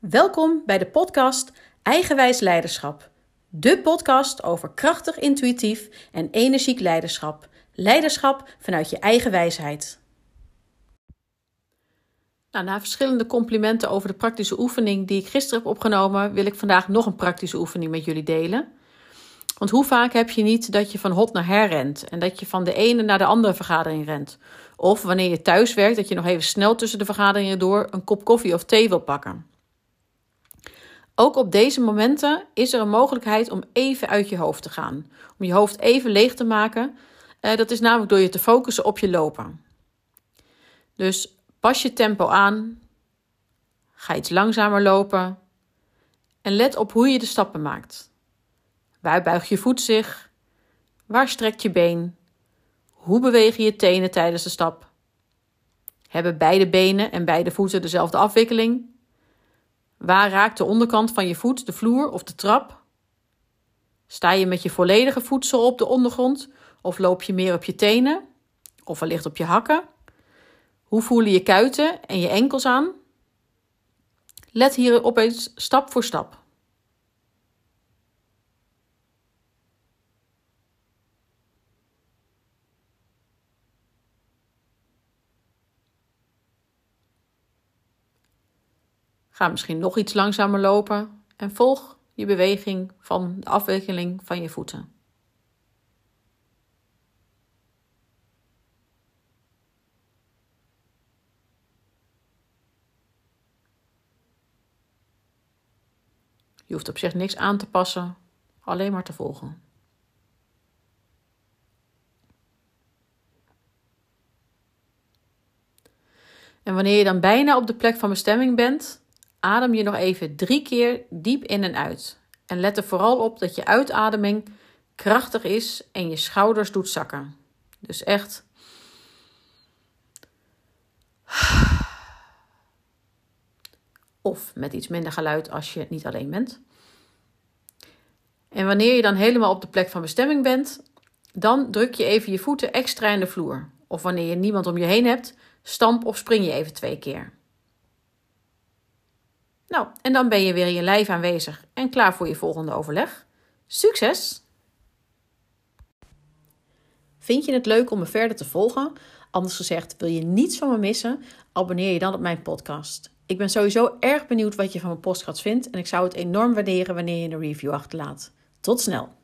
Welkom bij de podcast Eigenwijs Leiderschap. De podcast over krachtig, intuïtief en energiek leiderschap. Leiderschap vanuit je eigen wijsheid. Nou, na verschillende complimenten over de praktische oefening die ik gisteren heb opgenomen, wil ik vandaag nog een praktische oefening met jullie delen. Want hoe vaak heb je niet dat je van hot naar her rent en dat je van de ene naar de andere vergadering rent? Of wanneer je thuis werkt, dat je nog even snel tussen de vergaderingen door een kop koffie of thee wil pakken. Ook op deze momenten is er een mogelijkheid om even uit je hoofd te gaan. Om je hoofd even leeg te maken. Uh, dat is namelijk door je te focussen op je lopen. Dus pas je tempo aan. Ga iets langzamer lopen. En let op hoe je de stappen maakt. Waar buigt je voet zich? Waar strekt je been? Hoe bewegen je tenen tijdens de stap? Hebben beide benen en beide voeten dezelfde afwikkeling? Waar raakt de onderkant van je voet de vloer of de trap? Sta je met je volledige voedsel op de ondergrond of loop je meer op je tenen of wellicht op je hakken? Hoe voelen je kuiten en je enkels aan? Let hier opeens stap voor stap. Ga misschien nog iets langzamer lopen en volg je beweging van de afwikkeling van je voeten. Je hoeft op zich niks aan te passen, alleen maar te volgen. En wanneer je dan bijna op de plek van bestemming bent, adem je nog even drie keer diep in en uit. En let er vooral op dat je uitademing krachtig is en je schouders doet zakken. Dus echt. Of met iets minder geluid als je niet alleen bent. En wanneer je dan helemaal op de plek van bestemming bent, dan druk je even je voeten extra in de vloer. Of wanneer je niemand om je heen hebt, stamp of spring je even twee keer. Nou, en dan ben je weer in je lijf aanwezig en klaar voor je volgende overleg. Succes! Vind je het leuk om me verder te volgen? Anders gezegd, wil je niets van me missen? Abonneer je dan op mijn podcast. Ik ben sowieso erg benieuwd wat je van mijn podcast vindt en ik zou het enorm waarderen wanneer je een review achterlaat. Tot snel!